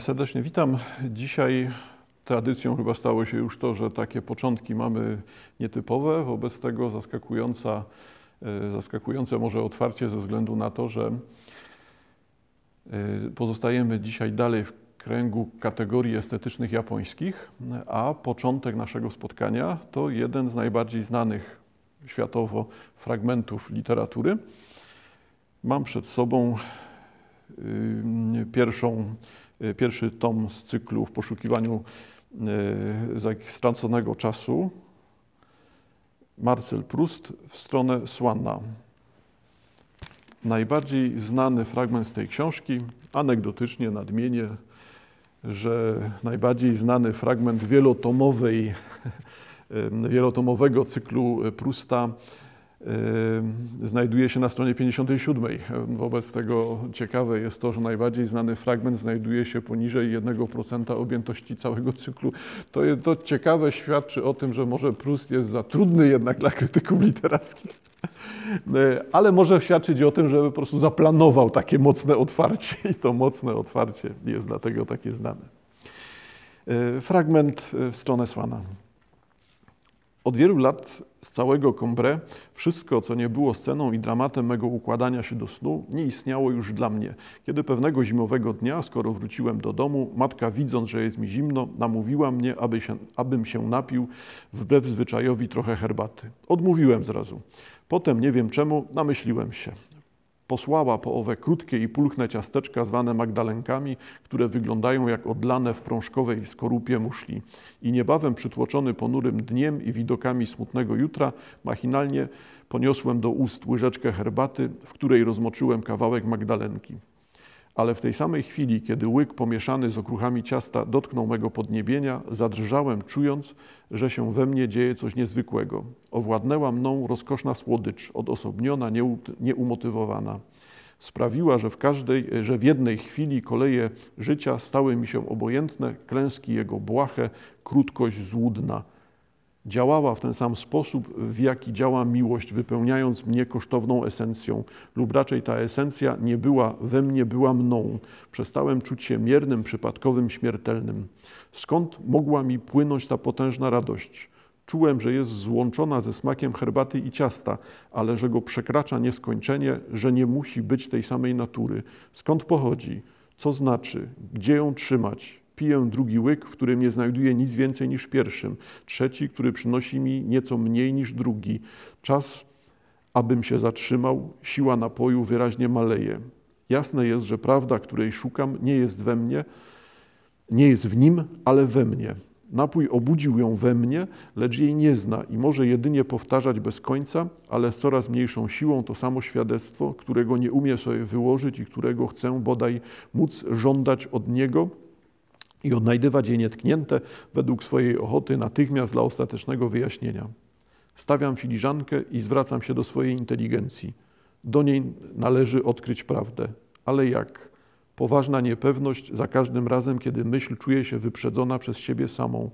Serdecznie witam. Dzisiaj tradycją chyba stało się już to, że takie początki mamy nietypowe, wobec tego zaskakująca, e, zaskakujące może otwarcie ze względu na to, że e, pozostajemy dzisiaj dalej w kręgu kategorii estetycznych japońskich, a początek naszego spotkania to jeden z najbardziej znanych światowo fragmentów literatury. Mam przed sobą pierwszą pierwszy tom z cyklu w poszukiwaniu y, straconego czasu. Marcel Proust w stronę Słana. Najbardziej znany fragment z tej książki, anegdotycznie nadmienię, że najbardziej znany fragment wielotomowej, wielotomowego cyklu Prusta znajduje się na stronie 57. Wobec tego ciekawe jest to, że najbardziej znany fragment znajduje się poniżej 1% objętości całego cyklu. To, to ciekawe świadczy o tym, że może Prust jest za trudny jednak dla krytyków literackich. Ale może świadczyć o tym, że po prostu zaplanował takie mocne otwarcie i to mocne otwarcie jest dlatego takie znane. Fragment w stronę Słana. Od wielu lat z całego Combre wszystko, co nie było sceną i dramatem mego układania się do snu, nie istniało już dla mnie. Kiedy pewnego zimowego dnia, skoro wróciłem do domu, matka widząc, że jest mi zimno, namówiła mnie, aby się, abym się napił wbrew zwyczajowi trochę herbaty. Odmówiłem zrazu. Potem, nie wiem czemu, namyśliłem się posłała po owe krótkie i pulchne ciasteczka zwane magdalenkami, które wyglądają jak odlane w prążkowej skorupie muszli. I niebawem przytłoczony ponurym dniem i widokami smutnego jutra, machinalnie poniosłem do ust łyżeczkę herbaty, w której rozmoczyłem kawałek magdalenki ale w tej samej chwili, kiedy łyk pomieszany z okruchami ciasta dotknął mego podniebienia, zadrżałem, czując, że się we mnie dzieje coś niezwykłego. Owładnęła mną rozkoszna słodycz, odosobniona, nieumotywowana. Sprawiła, że w, każdej, że w jednej chwili koleje życia stały mi się obojętne, klęski jego błahe, krótkość złudna – działała w ten sam sposób, w jaki działa miłość, wypełniając mnie kosztowną esencją, lub raczej ta esencja nie była we mnie, była mną. Przestałem czuć się miernym, przypadkowym, śmiertelnym. Skąd mogła mi płynąć ta potężna radość? Czułem, że jest złączona ze smakiem herbaty i ciasta, ale że go przekracza nieskończenie, że nie musi być tej samej natury. Skąd pochodzi? Co znaczy? Gdzie ją trzymać? Piję drugi łyk, w którym nie znajduję nic więcej niż pierwszym. Trzeci, który przynosi mi nieco mniej niż drugi. Czas, abym się zatrzymał, siła napoju wyraźnie maleje. Jasne jest, że prawda, której szukam, nie jest we mnie, nie jest w nim, ale we mnie. Napój obudził ją we mnie, lecz jej nie zna i może jedynie powtarzać bez końca, ale z coraz mniejszą siłą to samo świadectwo, którego nie umie sobie wyłożyć i którego chcę bodaj móc żądać od niego i odnajdywać je nietknięte według swojej ochoty natychmiast dla ostatecznego wyjaśnienia. Stawiam filiżankę i zwracam się do swojej inteligencji. Do niej należy odkryć prawdę. Ale jak? Poważna niepewność za każdym razem, kiedy myśl czuje się wyprzedzona przez siebie samą,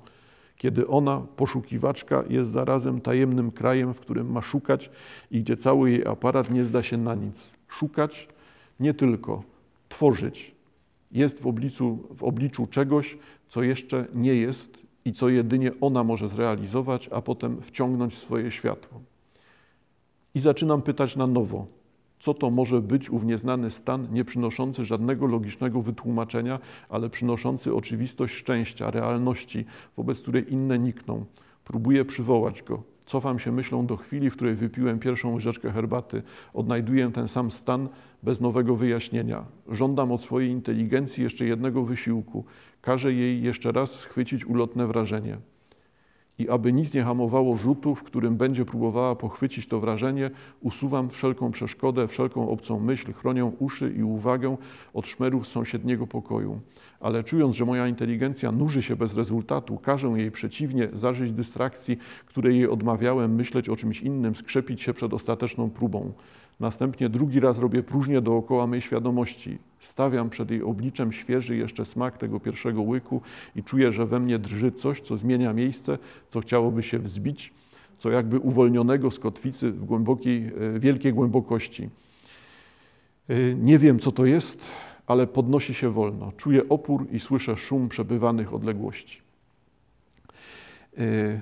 kiedy ona, poszukiwaczka, jest zarazem tajemnym krajem, w którym ma szukać i gdzie cały jej aparat nie zda się na nic. Szukać nie tylko, tworzyć, jest w obliczu, w obliczu czegoś, co jeszcze nie jest i co jedynie ona może zrealizować, a potem wciągnąć w swoje światło. I zaczynam pytać na nowo, co to może być ów nieznany stan, nie przynoszący żadnego logicznego wytłumaczenia, ale przynoszący oczywistość szczęścia, realności, wobec której inne nikną. Próbuję przywołać go. Cofam się myślą do chwili, w której wypiłem pierwszą łyżeczkę herbaty. Odnajduję ten sam stan bez nowego wyjaśnienia. Żądam od swojej inteligencji jeszcze jednego wysiłku. Każę jej jeszcze raz schwycić ulotne wrażenie. I aby nic nie hamowało rzutu, w którym będzie próbowała pochwycić to wrażenie, usuwam wszelką przeszkodę, wszelką obcą myśl, chronię uszy i uwagę od szmerów sąsiedniego pokoju ale czując, że moja inteligencja nuży się bez rezultatu, każę jej przeciwnie zażyć dystrakcji, której jej odmawiałem, myśleć o czymś innym, skrzepić się przed ostateczną próbą. Następnie drugi raz robię próżnię dookoła mej świadomości. Stawiam przed jej obliczem świeży jeszcze smak tego pierwszego łyku i czuję, że we mnie drży coś, co zmienia miejsce, co chciałoby się wzbić, co jakby uwolnionego z kotwicy w głębokiej, e, wielkiej głębokości. E, nie wiem, co to jest, ale podnosi się wolno. Czuję opór i słyszę szum przebywanych odległości. Y,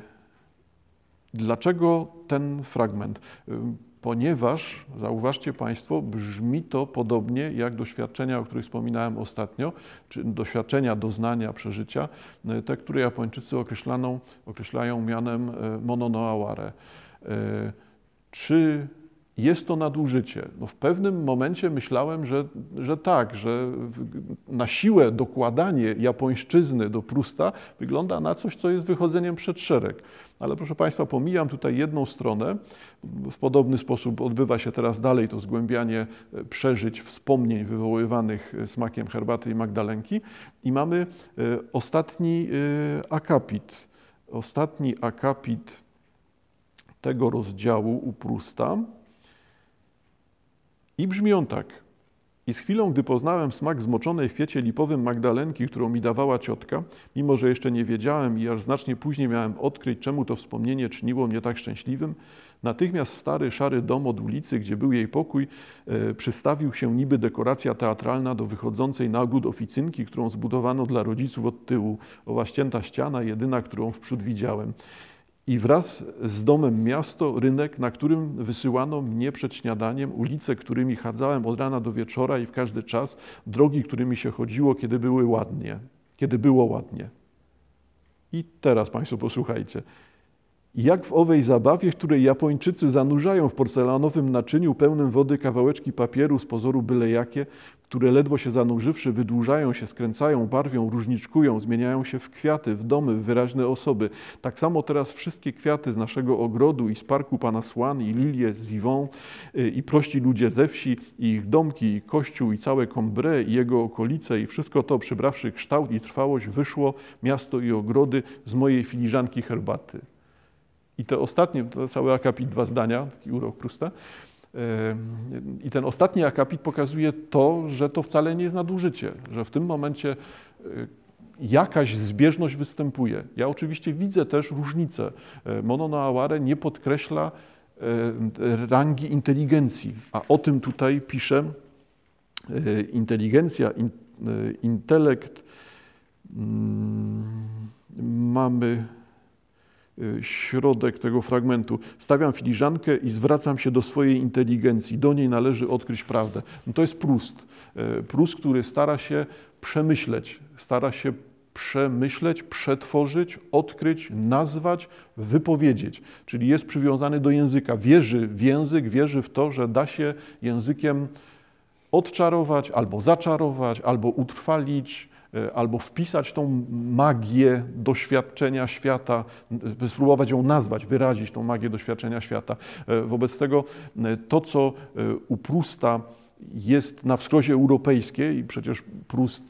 dlaczego ten fragment? Y, ponieważ, zauważcie Państwo, brzmi to podobnie jak doświadczenia, o których wspominałem ostatnio, czy doświadczenia, doznania, przeżycia, y, te, które Japończycy określają mianem mononoaware. Czy jest to nadużycie. No w pewnym momencie myślałem, że, że tak, że na siłę dokładanie japońszczyzny do Prusta wygląda na coś, co jest wychodzeniem przed szereg. Ale proszę Państwa, pomijam tutaj jedną stronę. W podobny sposób odbywa się teraz dalej to zgłębianie e, przeżyć, wspomnień wywoływanych e, smakiem herbaty i magdalenki. I mamy e, ostatni akapit. Ostatni akapit tego rozdziału u Prusta. I brzmi on tak. I z chwilą, gdy poznałem smak zmoczonej w kwiecie lipowym magdalenki, którą mi dawała ciotka, mimo że jeszcze nie wiedziałem i aż znacznie później miałem odkryć, czemu to wspomnienie czyniło mnie tak szczęśliwym, natychmiast stary, szary dom od ulicy, gdzie był jej pokój, e, przystawił się niby dekoracja teatralna do wychodzącej na ogród oficynki, którą zbudowano dla rodziców od tyłu. Owa ścięta ściana, jedyna, którą wprzód widziałem i wraz z domem miasto, rynek, na którym wysyłano mnie przed śniadaniem, ulice, którymi chadzałem od rana do wieczora i w każdy czas, drogi, którymi się chodziło, kiedy były ładnie, kiedy było ładnie. I teraz Państwo posłuchajcie. Jak w owej zabawie, której Japończycy zanurzają w porcelanowym naczyniu pełnym wody kawałeczki papieru z pozoru byle jakie, które ledwo się zanurzywszy wydłużają się, skręcają, barwią, różniczkują, zmieniają się w kwiaty, w domy, w wyraźne osoby. Tak samo teraz wszystkie kwiaty z naszego ogrodu i z parku pana Słan i lilie z Vivon y, i prości ludzie ze wsi i ich domki i kościół i całe Combre i jego okolice i wszystko to przybrawszy kształt i trwałość wyszło miasto i ogrody z mojej filiżanki herbaty. I te ostatnie, to cały akapit, dwa zdania, taki urok Prusta. I ten ostatni akapit pokazuje to, że to wcale nie jest nadużycie, że w tym momencie e, jakaś zbieżność występuje. Ja oczywiście widzę też różnicę. E, Mono no Aware nie podkreśla e, rangi inteligencji, a o tym tutaj piszę. Inteligencja, intelekt, mm, mamy środek tego fragmentu. Stawiam filiżankę i zwracam się do swojej inteligencji. Do niej należy odkryć prawdę. No to jest Prust. Y, Prust, który stara się przemyśleć, stara się przemyśleć, przetworzyć, odkryć, nazwać, wypowiedzieć. Czyli jest przywiązany do języka. Wierzy w język, wierzy w to, że da się językiem odczarować, albo zaczarować, albo utrwalić, albo wpisać tą magię doświadczenia świata, e, spróbować ją nazwać, wyrazić tą magię doświadczenia świata. E, wobec tego to, co u Prusta jest na wskrosie europejskie i przecież Prust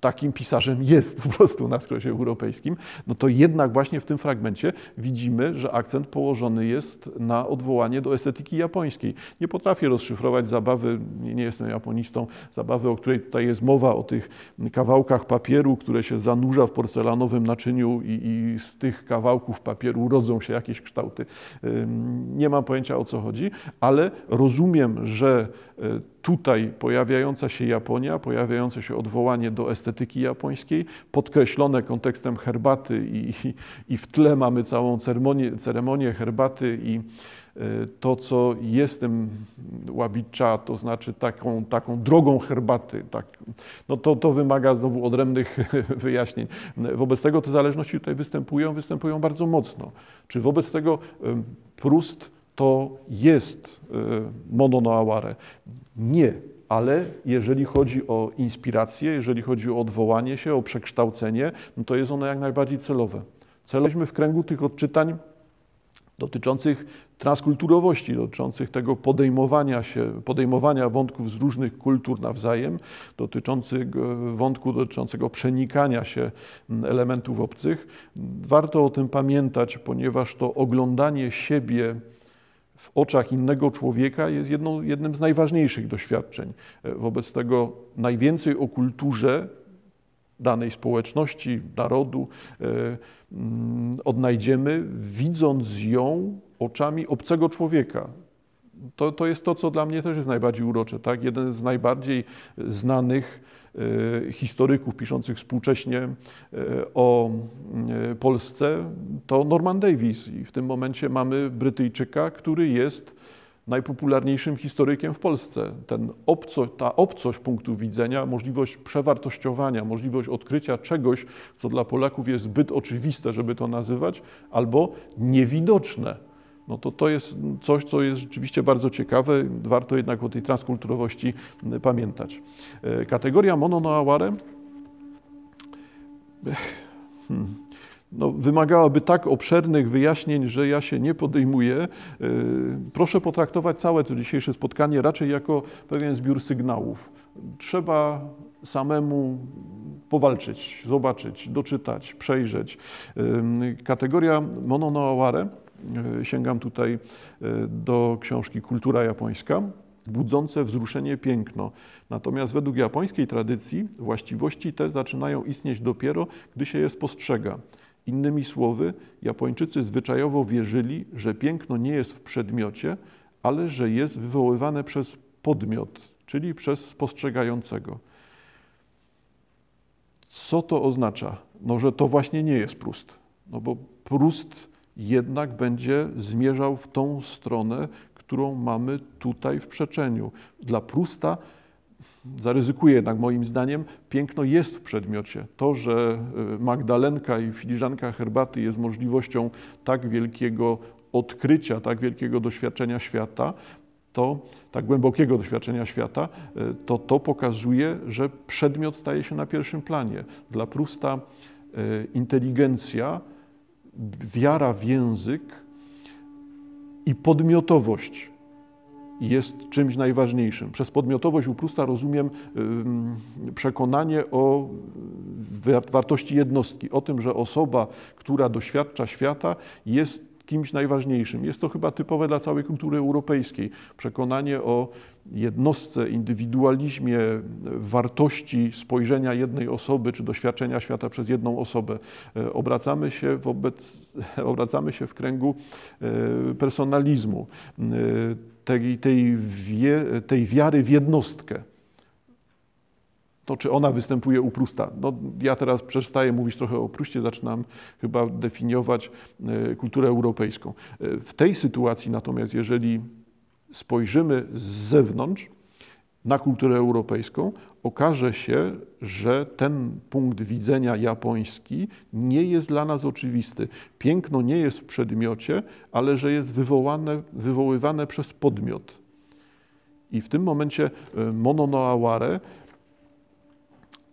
takim pisarzem jest po prostu na skrosie europejskim, no to jednak właśnie w tym fragmencie widzimy, że akcent położony jest na odwołanie do estetyki japońskiej. Nie potrafię rozszyfrować zabawy, nie, jestem japonistą, zabawy, o której tutaj jest mowa, o tych kawałkach papieru, które się zanurza w porcelanowym naczyniu i, i z tych kawałków papieru rodzą się jakieś kształty. Nie mam pojęcia o co chodzi, ale rozumiem, że e, tutaj pojawiająca się Japonia, pojawiające się odwołanie do estetyki japońskiej, podkreślone kontekstem herbaty i, i w tle mamy całą ceremonię, ceremonię herbaty i e, to, co jest łabicza, to znaczy taką, taką drogą herbaty, tak, no to, to wymaga znowu odrębnych wyjaśnień. Wobec tego te zależności tutaj występują, występują bardzo mocno. Czy wobec tego Prust to jest e, mono no aware. Nie, ale jeżeli chodzi o inspirację, jeżeli chodzi o odwołanie się, o przekształcenie, no to jest ono jak najbardziej celowe. Celowaliśmy w kręgu tych odczytań dotyczących transkulturowości, dotyczących tego podejmowania się, podejmowania wątków z różnych kultur nawzajem, dotyczących wątku dotyczącego przenikania się elementów obcych. Warto o tym pamiętać, ponieważ to oglądanie siebie w oczach innego człowieka jest jedną, jednym z najważniejszych doświadczeń. E, wobec tego najwięcej o kulturze danej społeczności, narodu e, mm, odnajdziemy, widząc ją oczami obcego człowieka. To, to jest to, co dla mnie też jest najbardziej urocze. Tak? Jeden z najbardziej znanych historyków piszących współcześnie e, o e, Polsce to Norman Davis. I w tym momencie mamy Brytyjczyka, który jest najpopularniejszym historykiem w Polsce. Ten obco, ta obcość punktu widzenia, możliwość przewartościowania, możliwość odkrycia czegoś, co dla Polaków jest zbyt oczywiste, żeby to nazywać, albo niewidoczne no to to jest coś, co jest rzeczywiście bardzo ciekawe. Warto jednak o tej transkulturowości pamiętać. E, kategoria mononoaware hmm, no, wymagałaby tak obszernych wyjaśnień, że ja się nie podejmuję. E, proszę potraktować całe to dzisiejsze spotkanie raczej jako pewien zbiór sygnałów. Trzeba samemu powalczyć, zobaczyć, doczytać, przejrzeć. Kategoria mononoaware sięgam tutaj e, do książki Kultura japońska, budzące wzruszenie piękno. Natomiast według japońskiej tradycji właściwości te zaczynają istnieć dopiero, gdy się je spostrzega. Innymi słowy, Japończycy zwyczajowo wierzyli, że piękno nie jest w przedmiocie, ale że jest wywoływane przez podmiot, czyli przez spostrzegającego. Co to oznacza? No, że to właśnie nie jest Prust. No bo Prust jednak będzie zmierzał w tą stronę, którą mamy tutaj w przeczeniu. Dla Prusta zaryzykuję jednak moim zdaniem, piękno jest w przedmiocie. To, że y, Magdalenka i filiżanka herbaty jest możliwością tak wielkiego odkrycia, tak wielkiego doświadczenia świata, to tak głębokiego doświadczenia świata, y, to to pokazuje, że przedmiot staje się na pierwszym planie. Dla Prusta y, inteligencja wiara w język i podmiotowość jest czymś najważniejszym. Przez podmiotowość u Prusta rozumiem przekonanie o wartości jednostki, o tym, że osoba, która doświadcza świata, jest kimś najważniejszym. Jest to chyba typowe dla całej kultury europejskiej. Przekonanie o jednostce, indywidualizmie, wartości spojrzenia jednej osoby czy doświadczenia świata przez jedną osobę. E, obracamy się, wobec, obracamy się w kręgu e, personalizmu, e, tej, tej, wie, tej wiary w jednostkę to czy ona występuje u Prusta. No, ja teraz przestaję mówić trochę o Prustie, zaczynam chyba definiować e, kulturę europejską. E, w tej sytuacji natomiast, jeżeli spojrzymy z zewnątrz na kulturę europejską, okaże się, że ten punkt widzenia japoński nie jest dla nas oczywisty. Piękno nie jest w przedmiocie, ale że jest wywołane, wywoływane przez podmiot. I w tym momencie e, mononoaware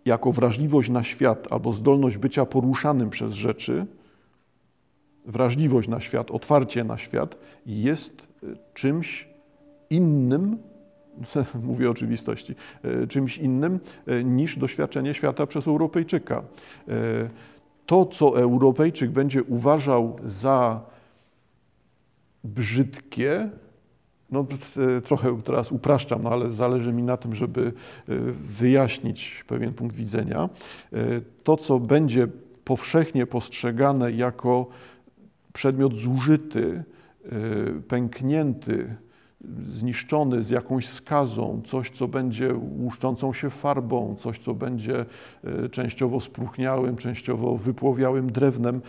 jako wrażliwość na świat albo zdolność bycia poruszanym przez rzeczy, wrażliwość na świat, otwarcie na świat jest e, czymś innym, mówię oczywistości, e, czymś innym e, niż doświadczenie świata przez Europejczyka. To, co Europejczyk będzie uważał za brzydkie, no, e, trochę teraz upraszczam, no, ale zależy mi na tym, żeby e, wyjaśnić pewien punkt widzenia. E, to, co będzie powszechnie postrzegane jako przedmiot zużyty, pęknięty, zniszczony z jakąś skazą, coś, co będzie łuszczącą się farbą, coś, co będzie częściowo spróchniałym, częściowo wypłowiałym drewnem,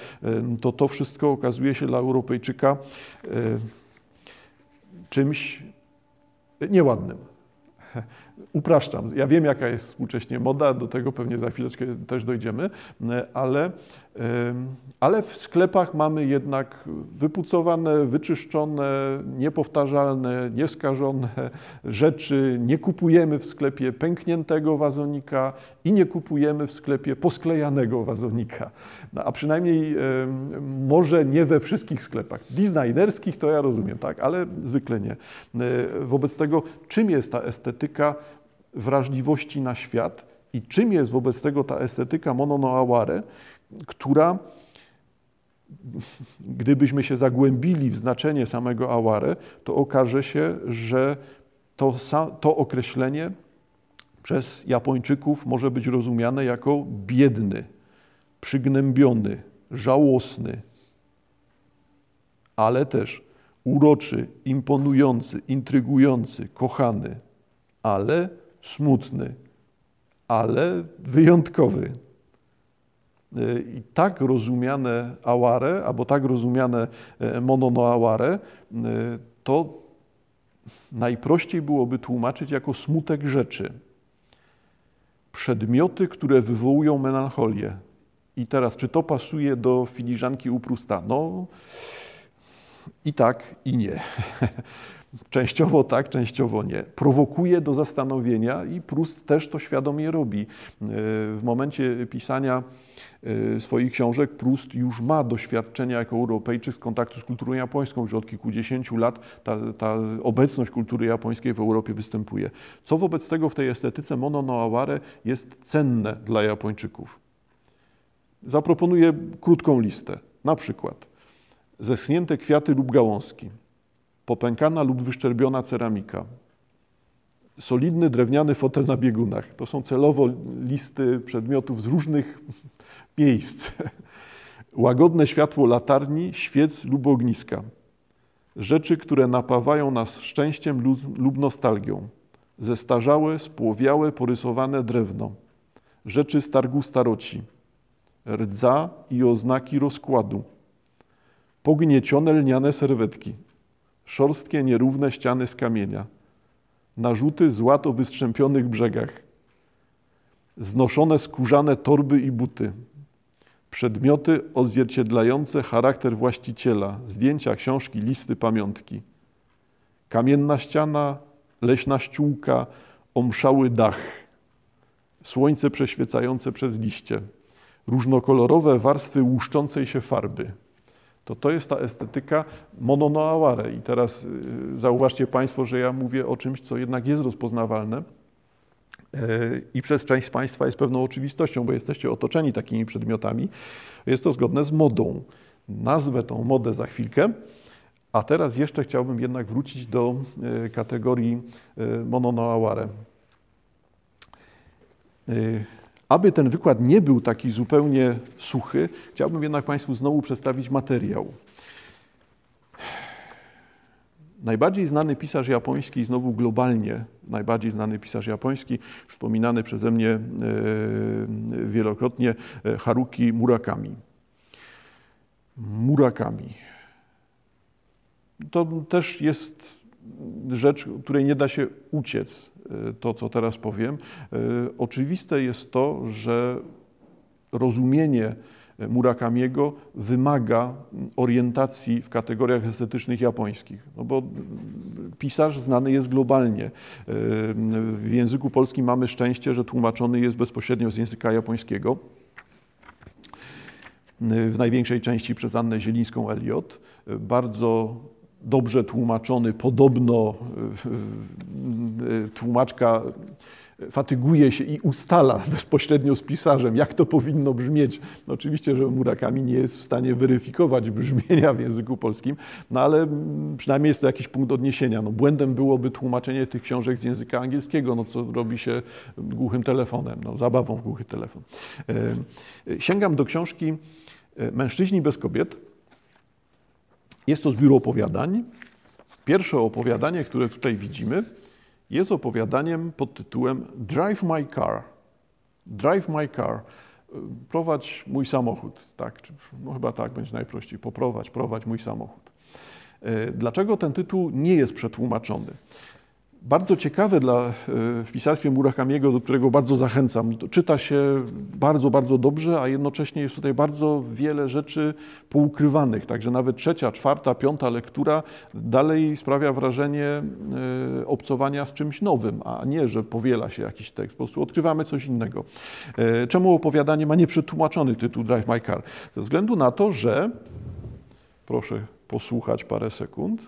to to wszystko okazuje się dla Europejczyka czymś nieładnym. Upraszczam. Ja wiem, jaka jest współcześnie moda, do tego pewnie za chwileczkę też dojdziemy, ale ale w sklepach mamy jednak wypucowane, wyczyszczone, niepowtarzalne, nieskażone rzeczy. Nie kupujemy w sklepie pękniętego wazonika i nie kupujemy w sklepie posklejanego wazonika. No, a przynajmniej może nie we wszystkich sklepach. Designerskich to ja rozumiem, tak, ale zwykle nie. Wobec tego, czym jest ta estetyka wrażliwości na świat i czym jest wobec tego ta estetyka mononoaware, która gdybyśmy się zagłębili w znaczenie samego aware, to okaże się, że to, to określenie przez Japończyków może być rozumiane jako biedny, przygnębiony, żałosny, ale też uroczy, imponujący, intrygujący, kochany, ale smutny, ale wyjątkowy. E, I tak rozumiane aware, albo tak rozumiane e, mononoaware, e, to najprościej byłoby tłumaczyć jako smutek rzeczy. Przedmioty, które wywołują melancholię. I teraz, czy to pasuje do filiżanki u Prusta? No i tak, i nie. Częściowo tak, częściowo nie. Prowokuje do zastanowienia i Prust też to świadomie robi. W momencie pisania Y, swoich książek Prust już ma doświadczenia jako Europejczyk z kontaktu z kulturą japońską. Już od kilkudziesięciu lat ta, ta obecność kultury japońskiej w Europie występuje. Co wobec tego w tej estetyce Mono no Aware jest cenne dla Japończyków? Zaproponuję krótką listę. Na przykład zeschnięte kwiaty lub gałązki, popękana lub wyszczerbiona ceramika, solidny drewniany fotel na biegunach. To są celowo listy przedmiotów z różnych miejsc. Łagodne światło latarni, świec lub ogniska. Rzeczy, które napawają nas szczęściem lub nostalgią. Zestarzałe, spłowiałe, porysowane drewno. Rzeczy z targu staroci. Rdza i oznaki rozkładu. Pogniecione lniane serwetki. Szorstkie, nierówne ściany z kamienia. Narzuty złat o wystrzępionych brzegach. Znoszone skórzane torby i buty Przedmioty odzwierciedlające charakter właściciela, zdjęcia, książki, listy, pamiątki. Kamienna ściana, leśna ściółka, omszały dach, słońce przeświecające przez liście, różnokolorowe warstwy łuszczącej się farby. To to jest ta estetyka mononoaware. I teraz y, zauważcie Państwo, że ja mówię o czymś, co jednak jest rozpoznawalne i przez część z Państwa jest pewną oczywistością, bo jesteście otoczeni takimi przedmiotami. Jest to zgodne z modą. Nazwę tą modę za chwilkę. A teraz jeszcze chciałbym jednak wrócić do e, kategorii mononoaware. Aby ten wykład nie był taki zupełnie suchy, chciałbym jednak Państwu znowu przedstawić materiał. Najbardziej znany pisarz japoński, znowu globalnie najbardziej znany pisarz japoński, wspominany przeze mnie e, wielokrotnie, e, Haruki Murakami. Murakami. To też jest rzecz, której nie da się uciec, e, to co teraz powiem. Oczywiste jest to, że rozumienie Murakamiego wymaga orientacji w kategoriach estetycznych japońskich, no bo pisarz znany jest globalnie. W języku polskim mamy szczęście, że tłumaczony jest bezpośrednio z języka japońskiego w największej części przez Annę Zielińską-Eliot. Bardzo dobrze tłumaczony, podobno tłumaczka fatyguje się i ustala bezpośrednio z pisarzem, jak to powinno brzmieć. No oczywiście, że Murakami nie jest w stanie weryfikować brzmienia w języku polskim, no ale przynajmniej jest to jakiś punkt odniesienia. No błędem byłoby tłumaczenie tych książek z języka angielskiego, no co robi się głuchym telefonem, no zabawą w głuchy telefon. E, sięgam do książki e, Mężczyźni bez kobiet. Jest to zbiór opowiadań. Pierwsze opowiadanie, które tutaj widzimy, jest opowiadaniem pod tytułem Drive My Car. Drive My Car. Prowadź mój samochód. Tak, no chyba tak będzie najprościej. Poprowadź, prowadź mój samochód. E, dlaczego ten tytuł nie jest przetłumaczony? Bardzo ciekawe dla, e, w pisarstwie Murakamiego, do którego bardzo zachęcam. Czyta się bardzo, bardzo dobrze, a jednocześnie jest tutaj bardzo wiele rzeczy poukrywanych. Także nawet trzecia, czwarta, piąta lektura dalej sprawia wrażenie e, obcowania z czymś nowym, a nie, że powiela się jakiś tekst. Po prostu odkrywamy coś innego. E, czemu opowiadanie ma nieprzetłumaczony tytuł Drive My Car? Ze względu na to, że proszę posłuchać parę sekund.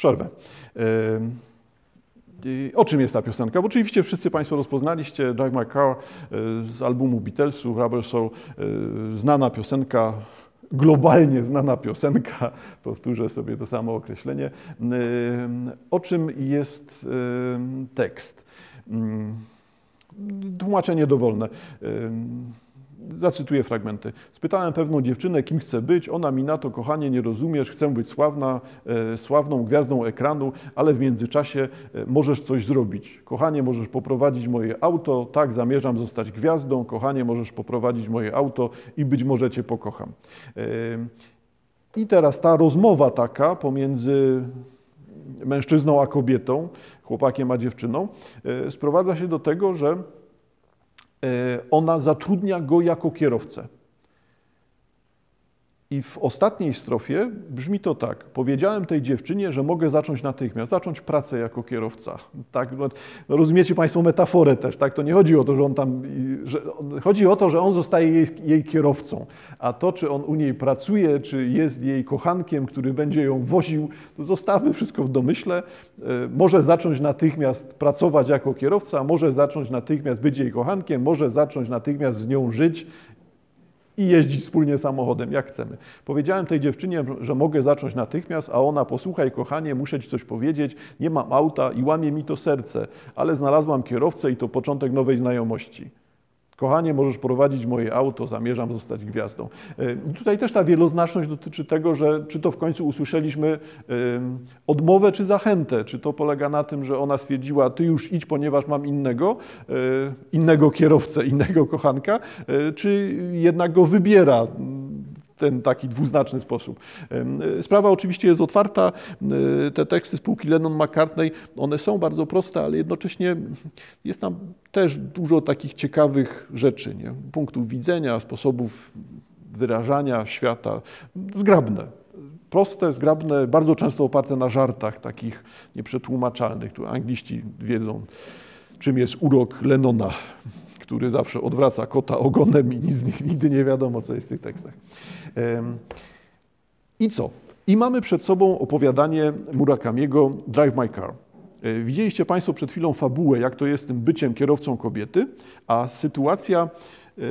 przerwę. O czym jest ta piosenka? Bo oczywiście wszyscy Państwo rozpoznaliście Drive My Car z albumu Beatlesów, Rubber Soul, znana piosenka, globalnie znana piosenka, powtórzę sobie to samo określenie. O czym jest tekst? Tłumaczenie dowolne. Zacytuję fragmenty. Spytałem pewną dziewczynę, kim chcę być. Ona mi na to, kochanie, nie rozumiesz, chcę być sławna, e, sławną gwiazdą ekranu, ale w międzyczasie e, możesz coś zrobić. Kochanie, możesz poprowadzić moje auto. Tak, zamierzam zostać gwiazdą. Kochanie, możesz poprowadzić moje auto i być może cię pokocham. E, I teraz ta rozmowa taka pomiędzy mężczyzną a kobietą, chłopakiem a dziewczyną, sprowadza się do tego, że E, ona zatrudnia go jako kierowcę. I w ostatniej strofie brzmi to tak. Powiedziałem tej dziewczynie, że mogę zacząć natychmiast, zacząć pracę jako kierowca. Tak, no, no rozumiecie Państwo metaforę też, tak? To nie chodzi o to, że on tam. Że, chodzi o to, że on zostaje jej, jej, kierowcą. A to, czy on u niej pracuje, czy jest jej kochankiem, który będzie ją woził, to zostawmy wszystko w domyśle. E, może zacząć natychmiast pracować jako kierowca, może zacząć natychmiast być jej kochankiem, może zacząć natychmiast z nią żyć i jeździć wspólnie samochodem, jak chcemy. Powiedziałem tej dziewczynie, że mogę zacząć natychmiast, a ona, posłuchaj, kochanie, muszę ci coś powiedzieć, nie mam auta i łamie mi to serce, ale znalazłam kierowcę i to początek nowej znajomości. Kochanie, możesz prowadzić moje auto, zamierzam zostać gwiazdą. E, tutaj też ta wieloznaczność dotyczy tego, że czy to w końcu usłyszeliśmy odmowę czy zachętę. Czy to polega na tym, że ona stwierdziła, ty już idź, ponieważ mam innego, e, innego kierowcę, innego kochanka, e, czy jednak go wybiera ten taki dwuznaczny sposób. Sprawa oczywiście jest otwarta. Te teksty spółki Lennon-McCartney, one są bardzo proste, ale jednocześnie jest tam też dużo takich ciekawych rzeczy, nie? punktów widzenia, sposobów wyrażania świata, zgrabne. Proste, zgrabne, bardzo często oparte na żartach takich nieprzetłumaczalnych. Tu angliści wiedzą, czym jest urok Lennona, który zawsze odwraca kota ogonem i nic, nigdy nie wiadomo, co jest w tych tekstach. I co? I mamy przed sobą opowiadanie Murakamiego Drive My Car. E, widzieliście Państwo przed chwilą fabułę, jak to jest tym byciem kierowcą kobiety, a sytuacja, e,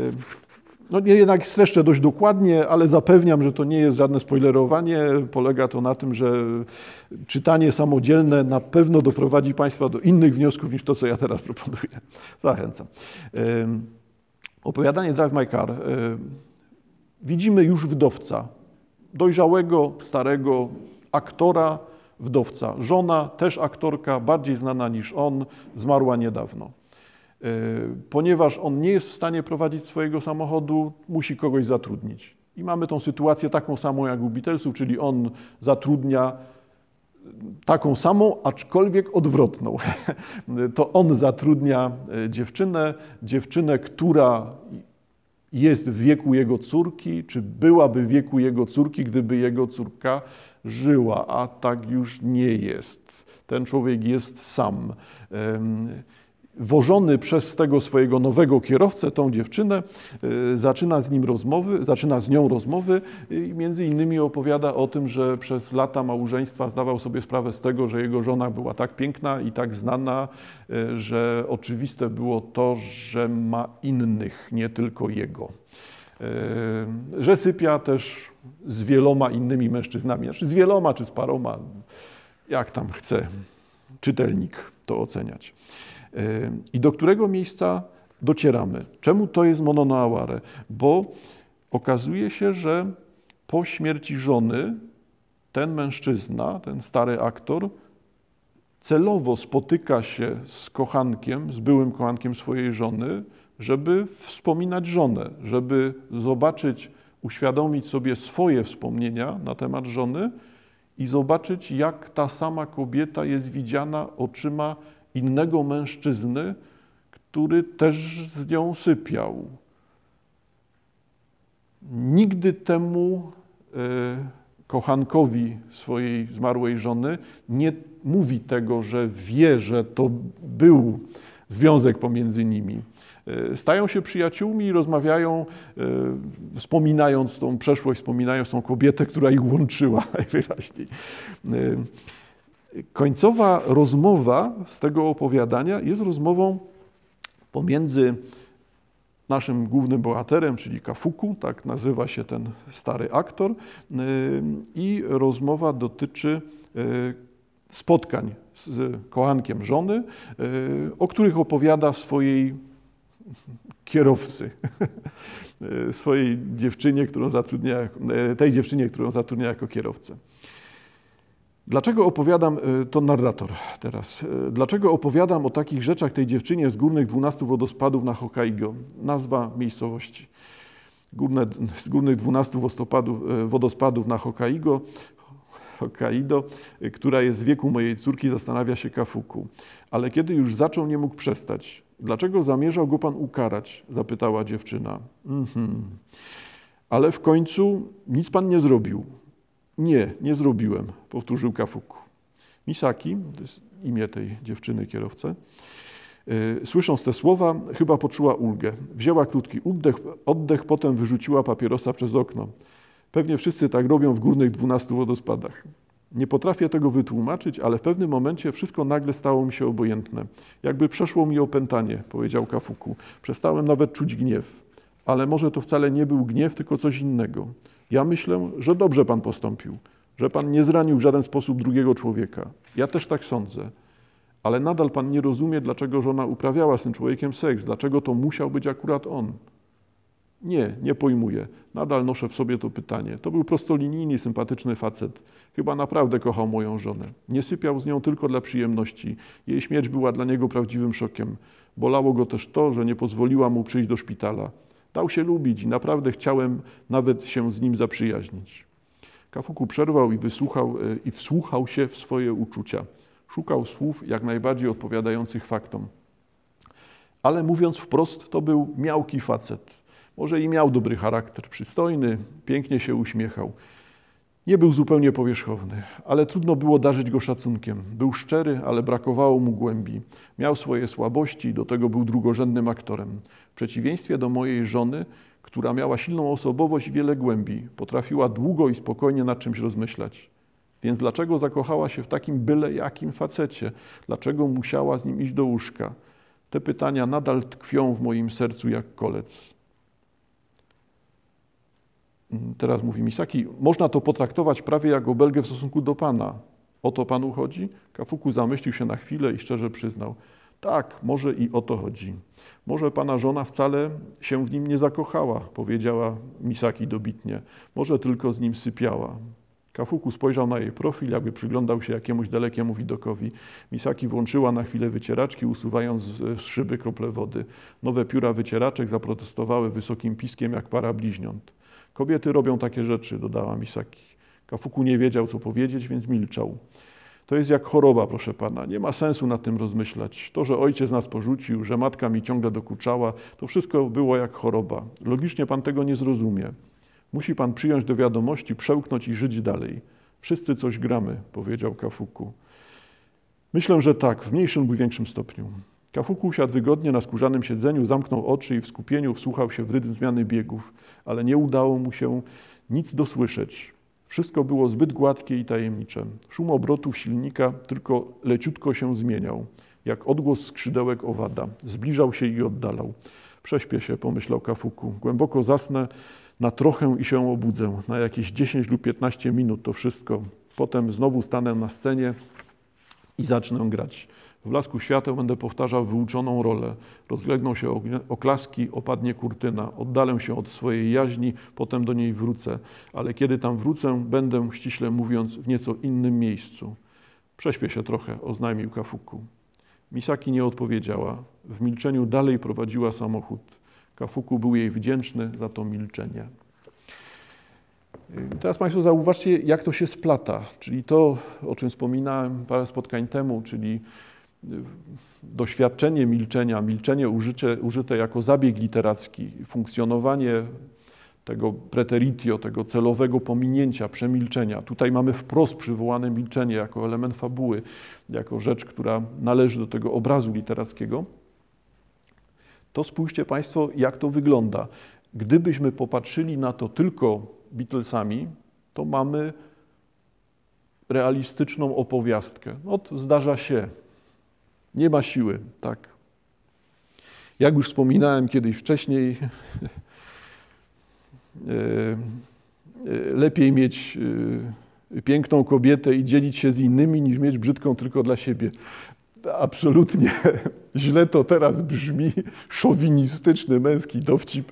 no nie jednak streszczę dość dokładnie, ale zapewniam, że to nie jest żadne spoilerowanie. Polega to na tym, że czytanie samodzielne na pewno doprowadzi Państwa do innych wniosków niż to, co ja teraz proponuję. Zachęcam. Opowiadanie Drive My Car widzimy już wdowca, dojrzałego, starego aktora, wdowca. Żona, też aktorka, bardziej znana niż on, zmarła niedawno. E, ponieważ on nie jest w stanie prowadzić swojego samochodu, musi kogoś zatrudnić. I mamy tą sytuację taką samą jak u Beatlesów, czyli on zatrudnia taką samą, aczkolwiek odwrotną. To on zatrudnia e, dziewczynę, dziewczynę, która jest w wieku jego córki, czy byłaby w wieku jego córki, gdyby jego córka żyła, a tak już nie jest. Ten człowiek jest sam. Wożony przez tego swojego nowego kierowcę, tą dziewczynę, e, zaczyna z nim rozmowy, zaczyna z nią rozmowy i między innymi opowiada o tym, że przez lata małżeństwa zdawał sobie sprawę z tego, że jego żona była tak piękna i tak znana, e, że oczywiste było to, że ma innych, nie tylko jego. E, że sypia też z wieloma innymi mężczyznami, znaczy z wieloma czy z paroma, jak tam chce czytelnik to oceniać. I do którego miejsca docieramy? Czemu to jest mononoaware? Bo okazuje się, że po śmierci żony ten mężczyzna, ten stary aktor, celowo spotyka się z kochankiem, z byłym kochankiem swojej żony, żeby wspominać żonę, żeby zobaczyć, uświadomić sobie swoje wspomnienia na temat żony i zobaczyć, jak ta sama kobieta jest widziana oczyma innego mężczyzny, który też z nią sypiał. Nigdy temu e, kochankowi swojej zmarłej żony nie mówi tego, że wie, że to był związek pomiędzy nimi. E, stają się przyjaciółmi i rozmawiają, e, wspominając tą przeszłość, wspominając tą kobietę, która ich łączyła najwyraźniej. Końcowa rozmowa z tego opowiadania jest rozmową pomiędzy naszym głównym bohaterem, czyli Kafuku, tak nazywa się ten stary aktor, i rozmowa dotyczy spotkań z kochankiem żony, o których opowiada swojej kierowcy, swojej dziewczynie, którą zatrudnia, tej dziewczynie, którą zatrudnia jako kierowcę. Dlaczego opowiadam, e, to narrator teraz, e, dlaczego opowiadam o takich rzeczach tej dziewczynie z górnych 12 wodospadów na Hokkaido? Nazwa miejscowości. Górne, z górnych 12 e, wodospadów na Hokkaido, Hokkaido, która jest w wieku mojej córki, zastanawia się Kafuku. Ale kiedy już zaczął, nie mógł przestać. Dlaczego zamierzał go pan ukarać? zapytała dziewczyna. Mhm. Ale w końcu nic pan nie zrobił. Nie, nie zrobiłem, powtórzył Kafuku. Misaki, to jest imię tej dziewczyny kierowcy, słysząc te słowa, chyba poczuła ulgę. Wzięła krótki oddech, oddech, potem wyrzuciła papierosa przez okno. Pewnie wszyscy tak robią w górnych dwunastu wodospadach. Nie potrafię tego wytłumaczyć, ale w pewnym momencie wszystko nagle stało mi się obojętne. Jakby przeszło mi opętanie, powiedział Kafuku. Przestałem nawet czuć gniew. Ale może to wcale nie był gniew, tylko coś innego. Ja myślę, że dobrze Pan postąpił, że Pan nie zranił w żaden sposób drugiego człowieka. Ja też tak sądzę. Ale nadal Pan nie rozumie, dlaczego żona uprawiała z tym człowiekiem seks, dlaczego to musiał być akurat on. Nie, nie pojmuję. Nadal noszę w sobie to pytanie. To był prostolinijny, sympatyczny facet. Chyba naprawdę kochał moją żonę. Nie sypiał z nią tylko dla przyjemności. Jej śmierć była dla niego prawdziwym szokiem. Bolało go też to, że nie pozwoliła mu przyjść do szpitala. Dał się lubić i naprawdę chciałem nawet się z nim zaprzyjaźnić. Kafuku przerwał i wysłuchał e, i wsłuchał się w swoje uczucia. Szukał słów jak najbardziej odpowiadających faktom. Ale mówiąc wprost, to był miałki facet. Może i miał dobry charakter, przystojny, pięknie się uśmiechał. Nie był zupełnie powierzchowny, ale trudno było darzyć go szacunkiem. Był szczery, ale brakowało mu głębi. Miał swoje słabości, do tego był drugorzędnym aktorem. Przeciwieństwie do mojej żony, która miała silną osobowość i wiele głębi, potrafiła długo i spokojnie nad czymś rozmyślać. Więc dlaczego zakochała się w takim byle jakim facecie? Dlaczego musiała z nim iść do łóżka? Te pytania nadal tkwią w moim sercu jak kolec. Mm, teraz mówi Misaki, można to potraktować prawie jak obelgę w stosunku do Pana. O to Panu chodzi? Kafuku zamyślił się na chwilę i szczerze przyznał. Tak, może i o to chodzi. Może Pana żona wcale się w nim nie zakochała, powiedziała Misaki dobitnie. Może tylko z nim sypiała. Kafuku spojrzał na jej profil, jakby przyglądał się jakiemuś dalekiemu widokowi. Misaki włączyła na chwilę wycieraczki, usuwając z szyby krople wody. Nowe pióra wycieraczek zaprotestowały wysokim piskiem jak para bliźniąt. Kobiety robią takie rzeczy, dodała Misaki. Kafuku nie wiedział, co powiedzieć, więc milczał. To jest jak choroba, proszę pana. Nie ma sensu nad tym rozmyślać. To, że ojciec nas porzucił, że matka mi ciągle dokuczała, to wszystko było jak choroba. Logicznie pan tego nie zrozumie. Musi pan przyjąć do wiadomości, przełknąć i żyć dalej. Wszyscy coś gramy, powiedział Kafuku. Myślę, że tak, w mniejszym lub większym stopniu. Kafuku usiadł wygodnie na skórzanym siedzeniu, zamknął oczy i w skupieniu wsłuchał się w rytm zmiany biegów, ale nie udało mu się nic dosłyszeć. Wszystko było zbyt gładkie i tajemnicze. Szum obrotów silnika tylko leciutko się zmieniał, jak odgłos skrzydełek owada. Zbliżał się i oddalał. Prześpię się, pomyślał Kafuku. Głęboko zasnę na trochę i się obudzę. Na jakieś 10 lub 15 minut to wszystko. Potem znowu stanę na scenie i zacznę grać. W blasku świateł będę powtarzał wyuczoną rolę. Rozlegną się oklaski, opadnie kurtyna. Oddalę się od swojej jaźni, potem do niej wrócę. Ale kiedy tam wrócę, będę, ściśle mówiąc, w nieco innym miejscu. Prześpię się trochę, oznajmił Kafuku. Misaki nie odpowiedziała. W milczeniu dalej prowadziła samochód. Kafuku był jej wdzięczny za to milczenie. Teraz Państwo zauważcie, jak to się splata, czyli to, o czym wspominałem parę spotkań temu, czyli doświadczenie milczenia, milczenie użyte, użyte jako zabieg literacki, funkcjonowanie tego preteritio, tego celowego pominięcia, przemilczenia. Tutaj mamy wprost przywołane milczenie jako element fabuły, jako rzecz, która należy do tego obrazu literackiego. To spójrzcie Państwo, jak to wygląda. Gdybyśmy popatrzyli na to tylko Beatlesami, to mamy realistyczną opowiastkę. No, zdarza się. Nie ma siły, tak. Jak już wspominałem kiedyś wcześniej, e, e, lepiej mieć e, piękną kobietę i dzielić się z innymi, niż mieć brzydką tylko dla siebie. Absolutnie źle to teraz brzmi, szowinistyczny męski dowcip,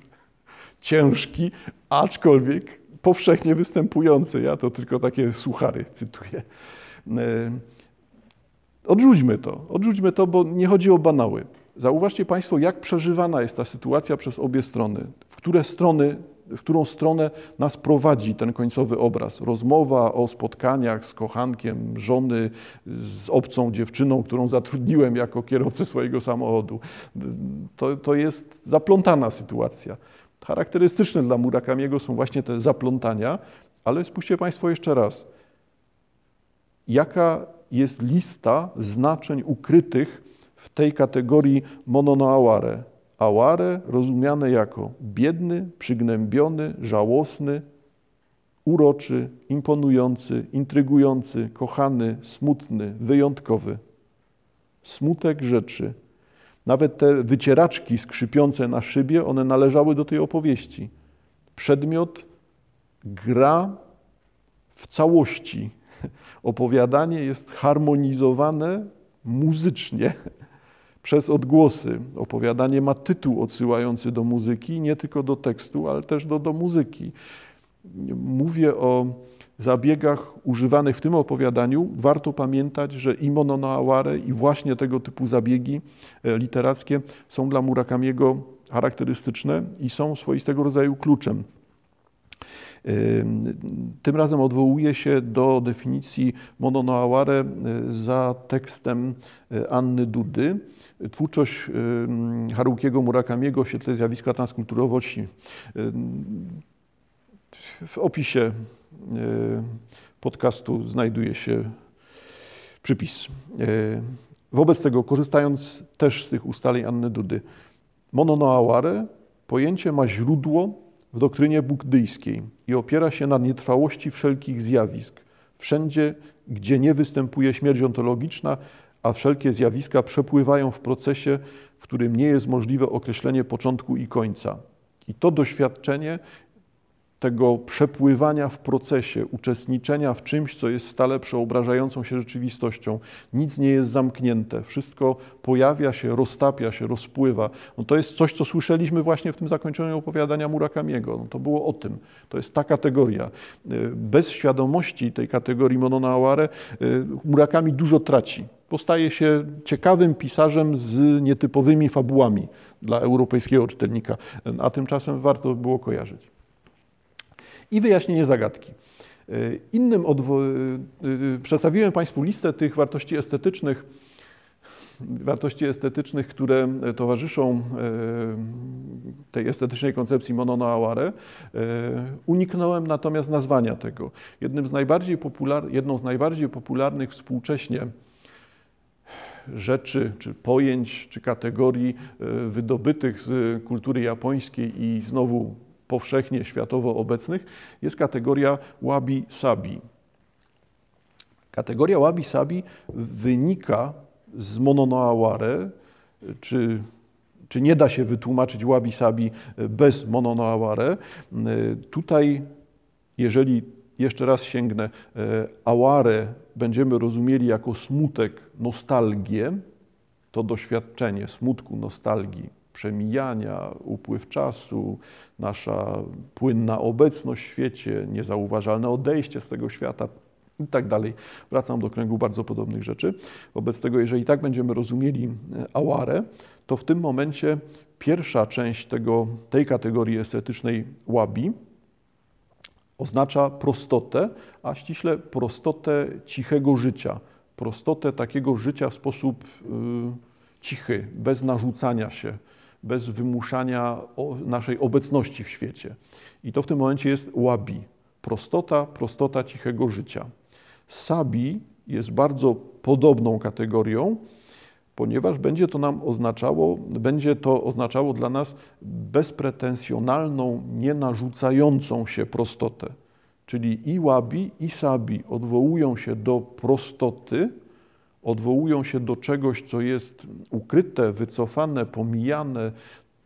ciężki, aczkolwiek powszechnie występujący. Ja to tylko takie suchary cytuję. Odrzućmy to, odrzućmy to, bo nie chodzi o banały. Zauważcie Państwo, jak przeżywana jest ta sytuacja przez obie strony. W które strony, w którą stronę nas prowadzi ten końcowy obraz. Rozmowa o spotkaniach z kochankiem żony, z obcą dziewczyną, którą zatrudniłem jako kierowcę swojego samochodu. To, to jest zaplątana sytuacja. Charakterystyczne dla Murakamiego są właśnie te zaplątania, ale spójrzcie Państwo jeszcze raz. Jaka jest lista znaczeń ukrytych w tej kategorii mononoaware. Aware rozumiane jako biedny, przygnębiony, żałosny, uroczy, imponujący, intrygujący, kochany, smutny, wyjątkowy. Smutek rzeczy. Nawet te wycieraczki skrzypiące na szybie, one należały do tej opowieści. Przedmiot gra w całości. Opowiadanie jest harmonizowane muzycznie przez odgłosy. Opowiadanie ma tytuł odsyłający do muzyki, nie tylko do tekstu, ale też do, do muzyki. Mówię o zabiegach używanych w tym opowiadaniu. Warto pamiętać, że i mononoaware, i właśnie tego typu zabiegi e, literackie są dla Murakamiego charakterystyczne i są swoistego rodzaju kluczem. Tym razem odwołuje się do definicji mononoaware e, za tekstem e, Anny Dudy. Twórczość Harukiego Murakamiego w świetle zjawiska transkulturowości. W opisie e, podcastu znajduje się przypis. Wobec tego, korzystając też z tych ustaleń Anny Dudy, mononoaware pojęcie ma źródło w doktrynie buddyjskiej i opiera się na nietrwałości wszelkich zjawisk. Wszędzie, gdzie nie występuje śmierć ontologiczna, a wszelkie zjawiska przepływają w procesie, w którym nie jest możliwe określenie początku i końca. I to doświadczenie tego przepływania w procesie, uczestniczenia w czymś, co jest stale przeobrażającą się rzeczywistością. Nic nie jest zamknięte, wszystko pojawia się, roztapia się, rozpływa. No to jest coś, co słyszeliśmy właśnie w tym zakończeniu opowiadania Murakamiego. No to było o tym. To jest ta kategoria. Bez świadomości tej kategorii Mononaware y, Murakami dużo traci. Postaje się ciekawym pisarzem z nietypowymi fabułami dla europejskiego czytelnika, a tymczasem warto było kojarzyć i wyjaśnienie zagadki. E, innym e, e, przedstawiłem Państwu listę tych wartości estetycznych, wartości estetycznych, które towarzyszą tej estetycznej koncepcji mononoaware. Uniknąłem natomiast nazwania tego. Jednym z najbardziej popular- jedną z najbardziej popularnych współcześnie rzeczy, czy pojęć, czy kategorii wydobytych z kultury japońskiej i znowu powszechnie światowo obecnych, jest kategoria wabi-sabi. Kategoria wabi-sabi wynika z mononoaware, czy, czy nie da się wytłumaczyć wabi-sabi bez mononoaware. Tutaj, jeżeli jeszcze raz sięgnę, aware będziemy rozumieli jako smutek, nostalgię, to doświadczenie smutku, nostalgii, przemijania, upływ czasu, nasza płynna obecność w świecie, niezauważalne odejście z tego świata i tak dalej. Wracam do kręgu bardzo podobnych rzeczy. Wobec tego, jeżeli tak będziemy rozumieli e, aware, to w tym momencie pierwsza część tego, tej kategorii estetycznej łabi oznacza prostotę, a ściśle prostotę cichego życia, prostotę takiego życia w sposób y, cichy, bez narzucania się, bez wymuszania naszej obecności w świecie. I to w tym momencie jest łabi, prostota, prostota cichego życia. Sabi jest bardzo podobną kategorią, ponieważ będzie to nam oznaczało, będzie to oznaczało dla nas bezpretensjonalną, nienarzucającą się prostotę. Czyli i wabi, i sabi odwołują się do prostoty, odwołują się do czegoś, co jest ukryte, wycofane, pomijane,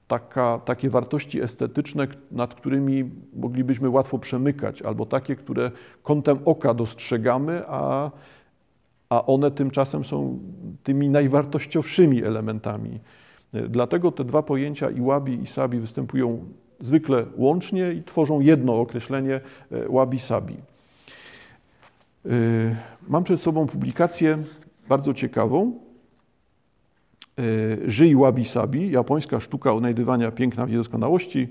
taka, takie wartości estetyczne, nad którymi moglibyśmy łatwo przemykać, albo takie, które kątem oka dostrzegamy, a, a one tymczasem są tymi najwartościowszymi elementami. Dlatego te dwa pojęcia iłabi i sabi występują zwykle łącznie i tworzą jedno określenie e, wabi-sabi. E, mam przed sobą publikację bardzo ciekawą. E, Żyj wabi-sabi, japońska sztuka odnajdywania piękna w niedoskonałości,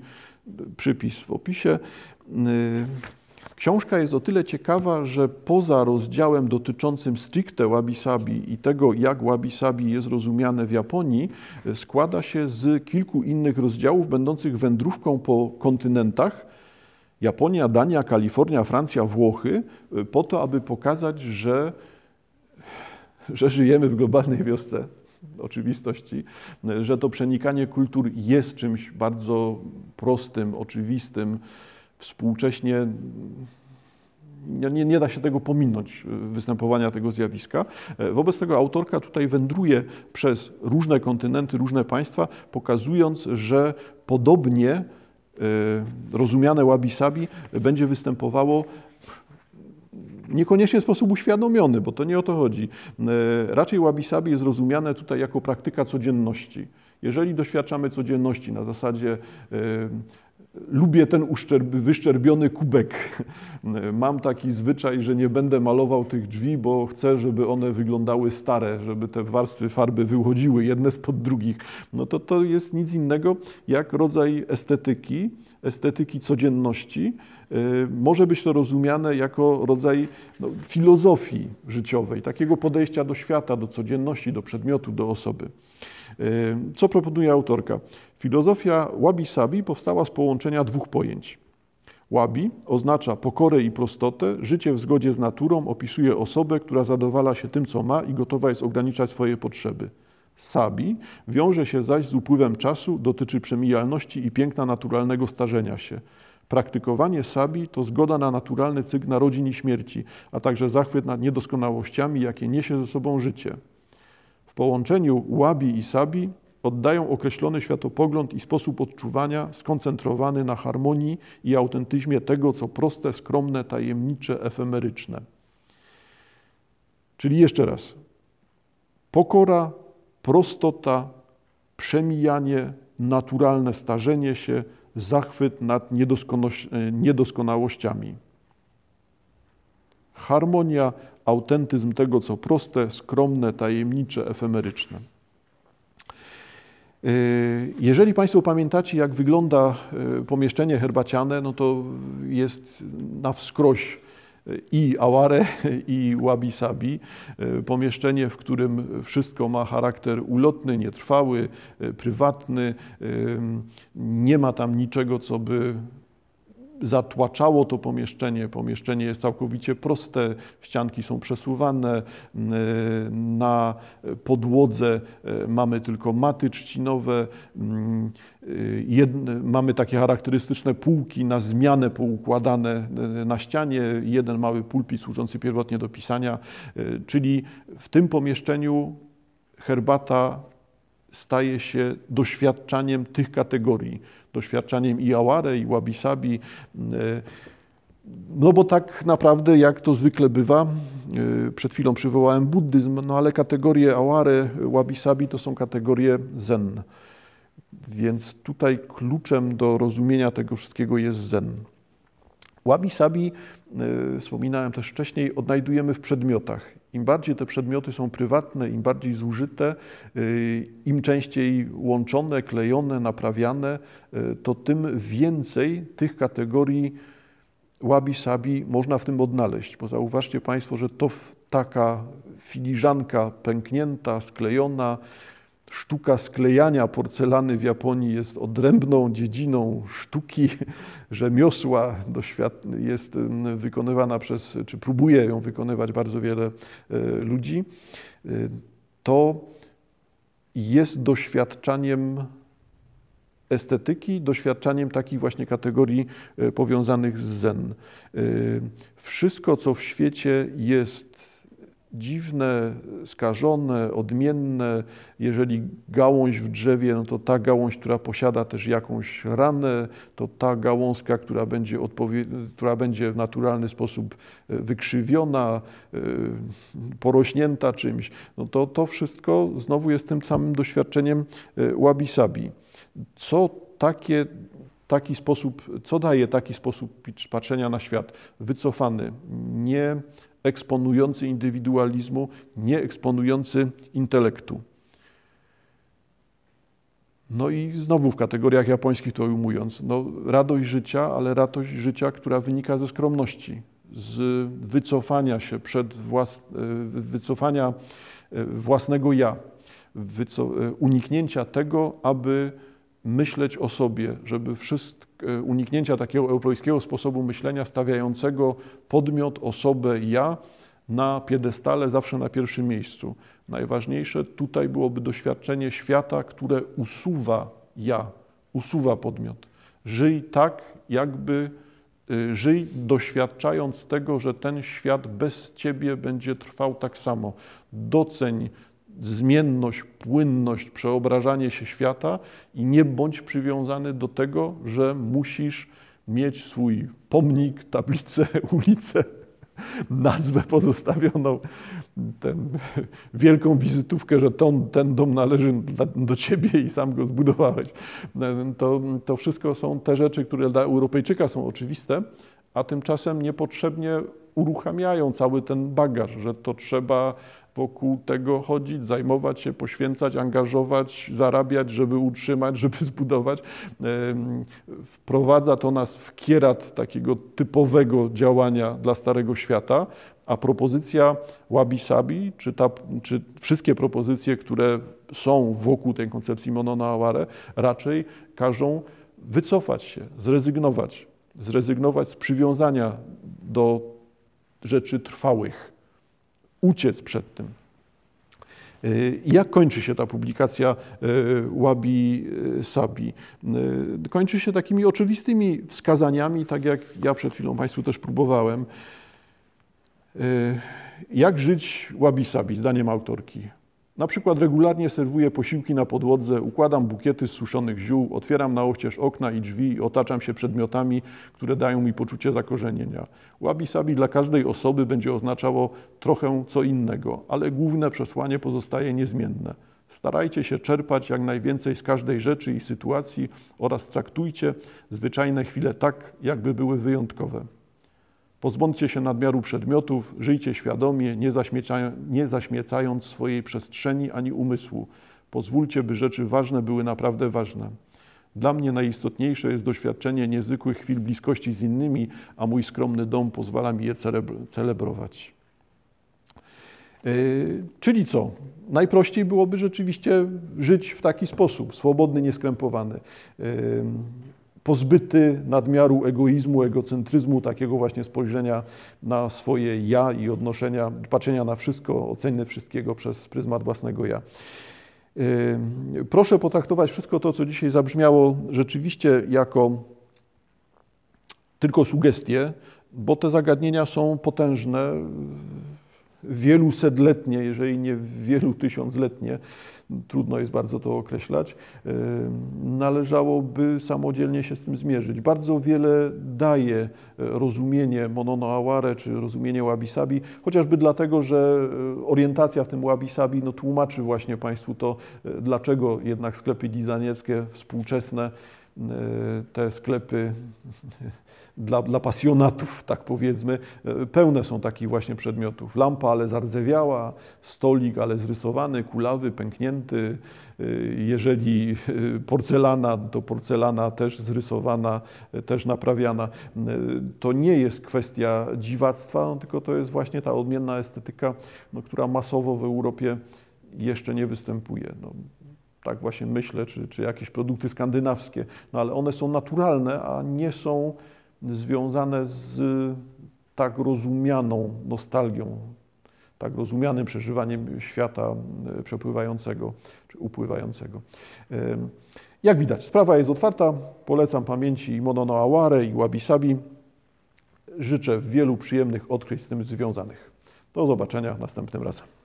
przypis w opisie. Książka jest o tyle ciekawa, że poza rozdziałem dotyczącym stricte wabi-sabi i tego, jak wabi-sabi jest rozumiane w Japonii, składa się z kilku innych rozdziałów będących wędrówką po kontynentach. Japonia, Dania, Kalifornia, Francja, Włochy, po to, aby pokazać, że, że żyjemy w globalnej wiosce oczywistości, że to przenikanie kultur jest czymś bardzo prostym, oczywistym, współcześnie nie, nie, da się tego pominąć, y, występowania tego zjawiska. E, wobec tego autorka tutaj wędruje przez różne kontynenty, różne państwa, pokazując, że podobnie e, rozumiane wabi-sabi będzie występowało niekoniecznie w sposób uświadomiony, bo to nie o to chodzi. E, raczej wabi-sabi jest rozumiane tutaj jako praktyka codzienności. Jeżeli doświadczamy codzienności na zasadzie lubię ten wyszczerbiony kubek. Mam taki zwyczaj, że nie będę malował tych drzwi, bo chcę, żeby one wyglądały stare, żeby te warstwy farby wychodziły jedne spod drugich. No to to jest nic innego jak rodzaj estetyki, estetyki codzienności. Y, może być to rozumiane jako rodzaj no, filozofii życiowej, takiego podejścia do świata, do codzienności, do przedmiotu, do osoby. Y, co proponuje autorka? Filozofia wabi-sabi powstała z połączenia dwóch pojęć. Wabi oznacza pokorę i prostotę, życie w zgodzie z naturą, opisuje osobę, która zadowala się tym, co ma i gotowa jest ograniczać swoje potrzeby. Sabi wiąże się zaś z upływem czasu, dotyczy przemijalności i piękna naturalnego starzenia się. Praktykowanie sabi to zgoda na naturalny cykl narodzin i śmierci, a także zachwyt nad niedoskonałościami, jakie niesie ze sobą życie. W połączeniu łabi i sabi oddają określony światopogląd i sposób odczuwania skoncentrowany na harmonii i autentyzmie tego, co proste, skromne, tajemnicze, efemeryczne. Czyli jeszcze raz. Pokora, prostota, przemijanie, naturalne starzenie się, zachwyt nad niedoskonałościami. Harmonia, autentyzm tego, co proste, skromne, tajemnicze, efemeryczne. Y, jeżeli Państwo pamiętacie, jak wygląda y, pomieszczenie herbaciane, no to jest na wskroś y, i aware, i wabi-sabi. Pomieszczenie, w którym wszystko ma charakter ulotny, nietrwały, prywatny. Nie ma tam niczego, co by zatłaczało to pomieszczenie. Pomieszczenie jest całkowicie proste, ścianki są przesuwane, na podłodze e, mamy tylko maty trzcinowe, Jedne, mamy takie charakterystyczne półki na zmianę poukładane na ścianie, jeden mały pulpit służący pierwotnie do pisania, czyli w tym pomieszczeniu herbata staje się doświadczaniem tych kategorii doświadczaniem i Aware, i Wabi-Sabi. E, no bo tak naprawdę, jak to zwykle bywa, e, przed chwilą przywołałem buddyzm, no ale kategorie Aware, Wabi-Sabi to są kategorie Zen. Więc tutaj kluczem do rozumienia tego wszystkiego jest Zen. Wabi-Sabi, e, wspominałem też wcześniej, odnajdujemy w przedmiotach. Im bardziej te przedmioty są prywatne, im bardziej zużyte, y, im częściej łączone, klejone, naprawiane, y, to tym więcej tych kategorii wabi-sabi można w tym odnaleźć. Bo zauważcie Państwo, że to taka filiżanka pęknięta, sklejona, sztuka sklejania porcelany w Japonii jest odrębną dziedziną sztuki, rzemiosła, jest wykonywana przez, czy próbuje ją wykonywać bardzo wiele e, ludzi, e, to jest doświadczaniem estetyki, doświadczaniem takich właśnie kategorii powiązanych z zen. Wszystko, co w świecie jest dziwne, skażone, odmienne. Jeżeli gałąź w drzewie, no to ta gałąź, która posiada też jakąś ranę, to ta gałązka, która będzie, która będzie w naturalny sposób e, wykrzywiona, e, porośnięta czymś, no to to wszystko znowu jest tym samym doświadczeniem e, wabi-sabi. Co takie taki sposób, co daje taki sposób patrzenia na świat? Wycofany, nie eksponujący indywidualizmu, nie eksponujący intelektu. No i znowu w kategoriach japońskich to ujmując, no, radość życia, ale radość życia, która wynika ze skromności, z wycofania się przed włas, wycofania e, własnego ja, wyco, e, uniknięcia tego, aby myśleć o sobie, żeby wszystko, e, uniknięcia takiego europejskiego sposobu myślenia stawiającego podmiot, osobę, ja na piedestale zawsze na pierwszym miejscu. Najważniejsze tutaj byłoby doświadczenie świata, które usuwa ja, usuwa podmiot. Żyj tak, jakby y, żyj doświadczając tego, że ten świat bez ciebie będzie trwał tak samo. Doceń zmienność, płynność, przeobrażanie się świata i nie bądź przywiązany do tego, że musisz mieć swój pomnik, tablicę, ulicę, nazwę pozostawioną, ten, wielką wizytówkę, że ton, ten dom należy do ciebie i sam go zbudowałeś. To, to wszystko są te rzeczy, które dla Europejczyka są oczywiste, a tymczasem niepotrzebnie uruchamiają cały ten bagaż, że to trzeba wokół tego chodzić, zajmować się, poświęcać, angażować, zarabiać, żeby utrzymać, żeby zbudować. Wprowadza to nas w kierat takiego typowego działania dla Starego Świata, a propozycja wabi-sabi, czy, ta, czy wszystkie propozycje, które są wokół tej koncepcji mononoaware, raczej każą wycofać się, zrezygnować, zrezygnować z przywiązania do rzeczy trwałych uciec przed tym. Y, jak kończy się ta publikacja y, Wabi Sabi? Y, kończy się takimi oczywistymi wskazaniami, tak jak ja przed chwilą Państwu też próbowałem. Jak żyć Wabi Sabi, zdaniem autorki? Na przykład regularnie serwuję posiłki na podłodze, układam bukiety z suszonych ziół, otwieram na oścież okna i drzwi i otaczam się przedmiotami, które dają mi poczucie zakorzenienia. Wabi-sabi dla każdej osoby będzie oznaczało trochę co innego, ale główne przesłanie pozostaje niezmienne. Starajcie się czerpać jak najwięcej z każdej rzeczy i sytuacji oraz traktujcie zwyczajne chwile tak, jakby były wyjątkowe. Pozbądźcie się nadmiaru przedmiotów, żyjcie świadomie, nie, nie zaśmiecając swojej przestrzeni ani umysłu. Pozwólcie, by rzeczy ważne były naprawdę ważne. Dla mnie najistotniejsze jest doświadczenie niezwykłych chwil bliskości z innymi, a mój skromny dom pozwala mi je celebrować. Yy, czyli co? Najprościej byłoby rzeczywiście żyć w taki sposób, swobodny, nieskrępowany. Yy, pozbyty nadmiaru egoizmu, egocentryzmu, takiego właśnie spojrzenia na swoje ja i odnoszenia, patrzenia na wszystko, oceny wszystkiego przez pryzmat własnego ja. Proszę potraktować wszystko to, co dzisiaj zabrzmiało, rzeczywiście jako tylko sugestie, bo te zagadnienia są potężne, wielusetletnie, jeżeli nie wielu tysiącletnie trudno jest bardzo to określać, należałoby samodzielnie się z tym zmierzyć. Bardzo wiele daje e, rozumienie Mononoaware czy rozumienie Wabi-Sabi, chociażby dlatego, że e, orientacja w tym Wabi-Sabi no, tłumaczy właśnie Państwu to, e, dlaczego jednak sklepy designerskie współczesne, te sklepy dla, dla pasjonatów, tak powiedzmy, e, pełne są takich właśnie przedmiotów. Lampa, ale zardzewiała, stolik, ale zrysowany, kulawy, pęknięty. E, jeżeli e, porcelana, to porcelana też zrysowana, też naprawiana. To nie jest kwestia dziwactwa, tylko to jest właśnie ta odmienna estetyka, no, która masowo w Europie jeszcze nie występuje. No, tak właśnie myślę, czy, czy jakieś produkty skandynawskie, no ale one są naturalne, a nie są związane z tak rozumianą nostalgią, tak rozumianym przeżywaniem świata e, przepływającego czy upływającego. Jak widać, sprawa jest otwarta. Polecam pamięci Monono Aware i Wabi Sabi. Życzę wielu przyjemnych odkryć z tym związanych. Do zobaczenia następnym razem.